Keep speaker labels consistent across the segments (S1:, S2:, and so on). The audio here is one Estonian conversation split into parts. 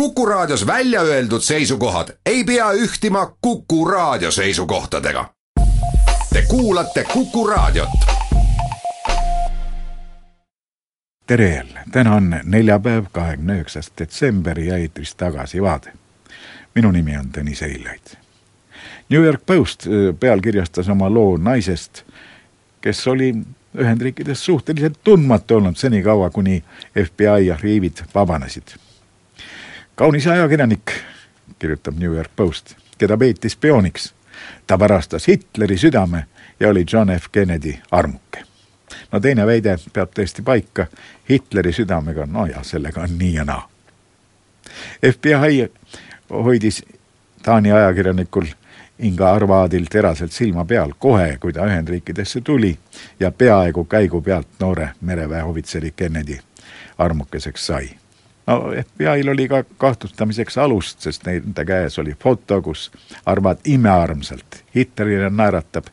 S1: Kuku Raadios välja öeldud seisukohad ei pea ühtima Kuku Raadio seisukohtadega. Te kuulate Kuku Raadiot.
S2: tere jälle, täna on neljapäev, kahekümne üheksas detsember ja eetris Tagasivaade. minu nimi on Tõnis Eilaid. New York Post pealkirjastas oma loo naisest, kes oli Ühendriikides suhteliselt tundmatu olnud senikaua, kuni FBI arhiivid vabanesid kaunis ajakirjanik, kirjutab New York Post, keda peeti spiooniks. ta varastas Hitleri südame ja oli John F Kennedy armuke. no teine väide peab tõesti paika, Hitleri südamega, no ja sellega on nii ja naa. FBI hoidis Taani ajakirjanikul Inga Arvaadil teraselt silma peal kohe, kui ta Ühendriikidesse tuli ja peaaegu käigu pealt noore mereväe ohvitseri Kennedy armukeseks sai no FBI-l oli ka kahtlustamiseks alust, sest nende käes oli foto, kus Arvad imearmsalt Hitlerile naeratab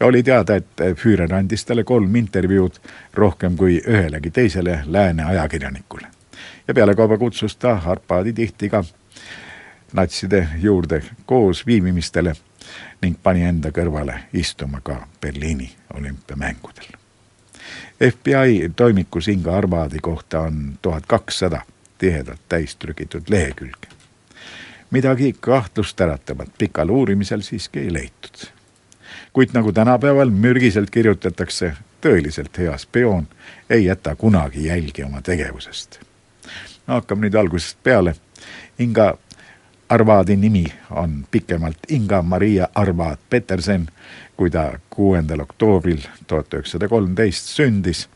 S2: ja oli teada, et Führer andis talle kolm intervjuud rohkem kui ühelegi teisele lääne ajakirjanikule. ja pealekauba kutsus ta Arpadi tihti ka natside juurde koos viibimistele ning pani enda kõrvale istuma ka Berliini olümpiamängudel. FBI toimikus Inga Arvadi kohta on tuhat kakssada tihedalt täis trükitud lehekülge. midagi kahtlust äratavat pikal uurimisel siiski ei leitud. kuid nagu tänapäeval mürgiselt kirjutatakse, tõeliselt hea spioon ei jäta kunagi jälgi oma tegevusest. no hakkame nüüd algusest peale. Inga Arvadi nimi on pikemalt Inga-Maria Arvad Petersen, kui ta kuuendal oktoobril tuhat üheksasada kolmteist sündis.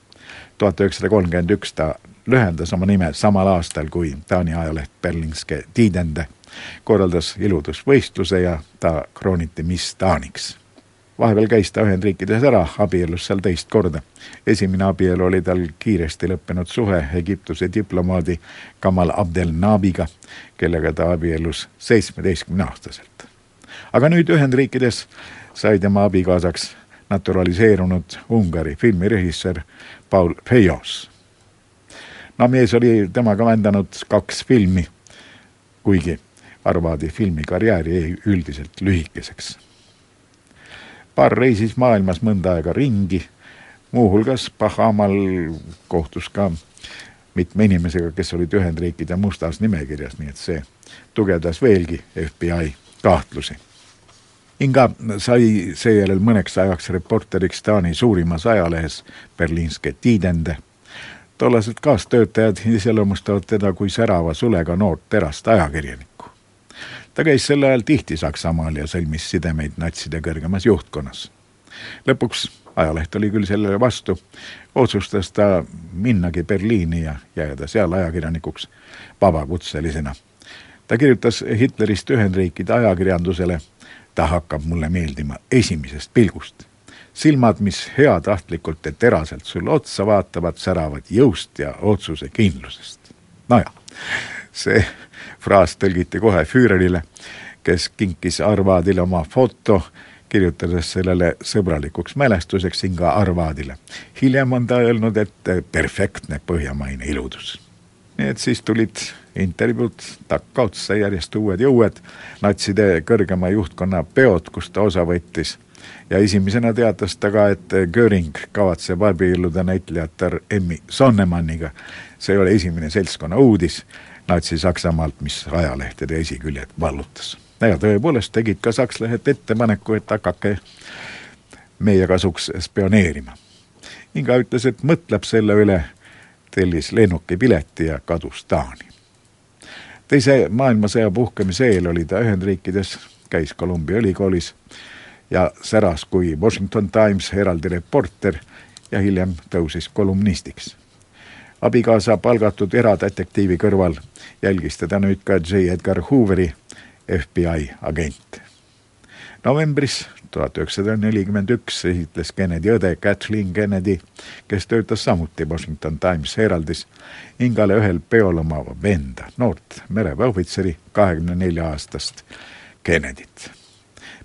S2: tuhat üheksasada kolmkümmend üks ta lühendas oma nime samal aastal, kui Taani ajaleht Berlingske Tidende korraldas iludusvõistluse ja ta krooniti Miss Taaniks. vahepeal käis ta Ühendriikides ära, abiellus seal teist korda. esimene abielu oli tal kiiresti lõppenud suhe Egiptuse diplomaadi Kamal Abdel Nabiga, kellega ta abiellus seitsmeteistkümneaastaselt. aga nüüd Ühendriikides sai tema abikaasaks naturaliseerunud Ungari filmirežissöör Paul Feios no mees oli temaga vändanud kaks filmi, kuigi Arvadi filmikarjääri jäi üldiselt lühikeseks. paar reisis maailmas mõnda aega ringi, muuhulgas Bahamal kohtus ka mitme inimesega, kes olid Ühendriikide mustas nimekirjas, nii et see tugevdas veelgi FBI kahtlusi. Inga sai seejärel mõneks ajaks reporteriks Taani suurimas ajalehes Berliinske Tidende tollased kaastöötajad iseloomustavad teda kui särava sulega noort terast ajakirjanikku. ta käis sel ajal tihti Saksamaal ja sõlmis sidemeid natside kõrgemas juhtkonnas. lõpuks, ajaleht oli küll sellele vastu, otsustas ta minnagi Berliini ja jääda seal ajakirjanikuks vabakutselisena. ta kirjutas Hitlerist Ühendriikide ajakirjandusele, ta hakkab mulle meeldima esimesest pilgust silmad, mis heatahtlikult ja teraselt sulle otsa vaatavad, säravad jõust ja otsusekindlusest. nojah, see fraas tõlgiti kohe Füürerile, kes kinkis Arvadile oma foto, kirjutades sellele sõbralikuks mälestuseks Inga Arvadile. hiljem on ta öelnud, et perfektne põhjamaine iludus. nii et siis tulid intervjuud takkaotsa järjest uued ja uued, natside kõrgema juhtkonna peod, kus ta osa võttis ja esimesena teatas ta ka, et Göring kavatseb abielluda näitlejatar Emmy Sonnemanniga. see ei ole esimene seltskonna uudis Natsi-Saksamaalt, mis ajalehtede esiküljed vallutas. ja tõepoolest tegid ka sakslased ettepaneku, et hakake meie kasuks spioneerima. Inga ütles, et mõtleb selle üle, tellis lennukipileti ja kadus Taani. teise maailmasõja puhkemise eel oli ta Ühendriikides, käis Columbia ülikoolis ja säras kui Washington Times eraldi reporter ja hiljem tõusis kolumnistiks. abikaasa palgatud eradetektiivi kõrval jälgis teda nüüd ka J Edgar Hooveri FBI agent. novembris tuhat üheksasada nelikümmend üks esitles Kennedy õde Kathleen Kennedy, kes töötas samuti Washington Times Heraldis, Ingale ühel peol oma venda, noort mereväeohvitseri, kahekümne nelja aastast Kennedyt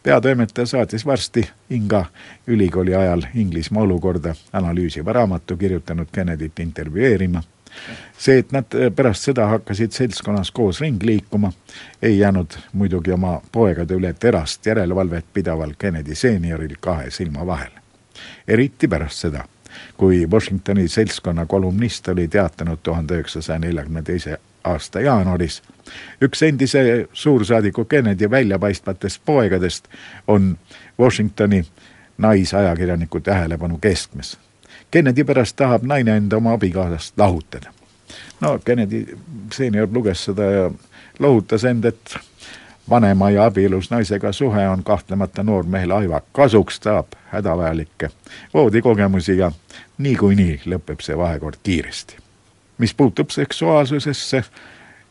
S2: peatoimetaja saatis varsti Inga ülikooli ajal Inglismaa olukorda analüüsiva raamatu kirjutanud Kennedyt intervjueerima. see, et nad pärast seda hakkasid seltskonnas koos ringi liikuma, ei jäänud muidugi oma poegade üle terast järelevalvet pidaval Kennedy seenioril kahe silma vahele. eriti pärast seda, kui Washingtoni seltskonna kolumnist oli teatanud tuhande üheksasaja neljakümne teise aasta jaanuaris. üks endise suursaadiku Kennedy väljapaistvatest poegadest on Washingtoni naisajakirjaniku tähelepanu keskmes. Kennedy pärast tahab naine enda oma abikaasast lahutada. no Kennedy seenior luges seda ja lohutas end, et vanema ja abielus naisega suhe on kahtlemata noormehele aiva kasuks, saab hädavajalikke voodikogemusi ja niikuinii lõpeb see vahekord kiiresti. Mis puutub seksuaalsusesse,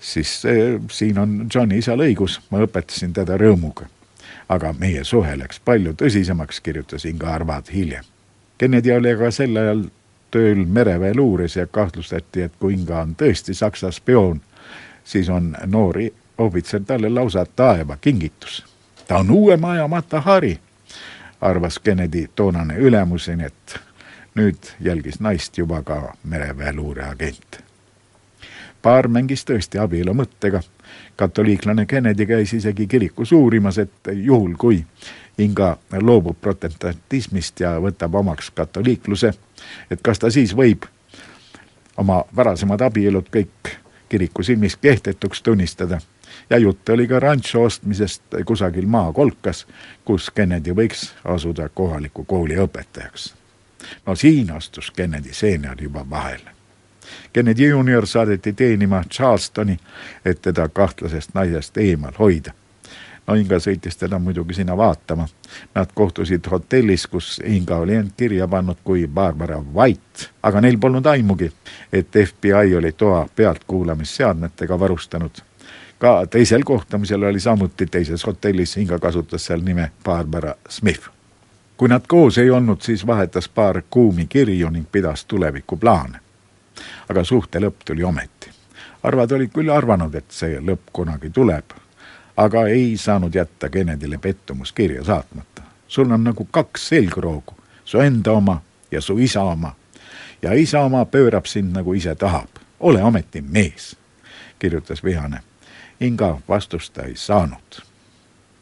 S2: siis eh, siin on Johni isal õigus, ma õpetasin teda rõõmuga. aga meie suhe läks palju tõsisemaks, kirjutas Inga Arvad hiljem. Kennedy oli aga sel ajal tööl mereväe luures ja kahtlustati, et kui Inga on tõesti Saksa spioon, siis on noori ohvitser talle lausa taevakingitus. ta on uue maja Matahari, arvas Kennedy toonane ülemus, nii et nüüd jälgis naist juba ka mereväe luureagent. paar mängis tõesti abielu mõttega. katoliiklane Kennedy käis isegi kirikus uurimas, et juhul kui Inga loobub protestantismist ja võtab omaks katoliikluse, et kas ta siis võib oma varasemad abielud kõik kiriku silmis kehtetuks tunnistada ja jutt oli ka rantsu ostmisest kusagil maakolkas, kus Kennedy võiks asuda kohaliku kooli õpetajaks. No siin astus Kennedy seenior juba vahele. Kennedy juunior saadeti teenima Charlestoni, et teda kahtlasest naisest eemal hoida. no Inga sõitis teda muidugi sinna vaatama. Nad kohtusid hotellis, kus Inga oli end kirja pannud kui Barbara White, aga neil polnud aimugi, et FBI oli toa pealtkuulamisseadmetega varustanud ka teisel kohtumisel oli samuti teises hotellis, Inga kasutas seal nime Barbara Smith. Kui nad koos ei olnud, siis vahetas paar kuumi kirju ning pidas tulevikuplaane. aga suhte lõpp tuli ometi. Arvad olid küll arvanud, et see lõpp kunagi tuleb, aga ei saanud jätta Kennedyle pettumuskirja saatmata. sul on nagu kaks selgroogu, su enda oma ja su isa oma. ja isa oma pöörab sind nagu ise tahab. ole ometi mees, kirjutas vihane Inga vastust ta ei saanud.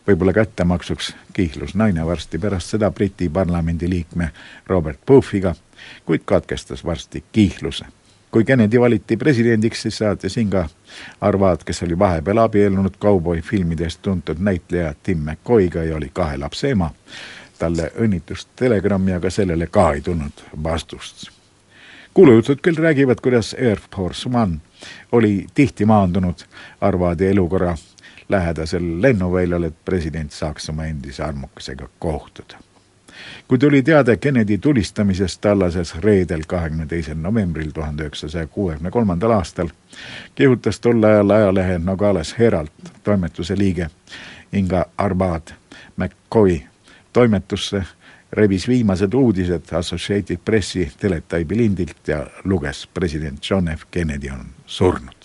S2: Võib-olla kättemaksuks kihlus naine varsti pärast seda Briti parlamendi liikme Robert Booffiga, kuid katkestas varsti kihluse. kui Kennedy valiti presidendiks, siis saatis Inga Arvad, kes oli vahepeal abiellunud kauboifilmidest tuntud näitleja Tim McCoyga ja oli kahe lapse ema, talle õnnitlust telegrammi, aga sellele ka ei tulnud vastust kuulujutud küll räägivad, kuidas Air Force One oli tihti maandunud Arvadi elukorra lähedasel lennuväljal, et president saaks oma endise armukesega kohtuda. kui tuli teade Kennedy tulistamisest Tallases reedel, kahekümne teisel novembril tuhande üheksasaja kuuekümne kolmandal aastal, kihutas tol ajal ajalehe Nogales Herald toimetuse liige Inga Arvad McCoy toimetusse rebis viimased uudised Associated Pressi teletaibi lindilt ja luges president John F Kennedy on surnud.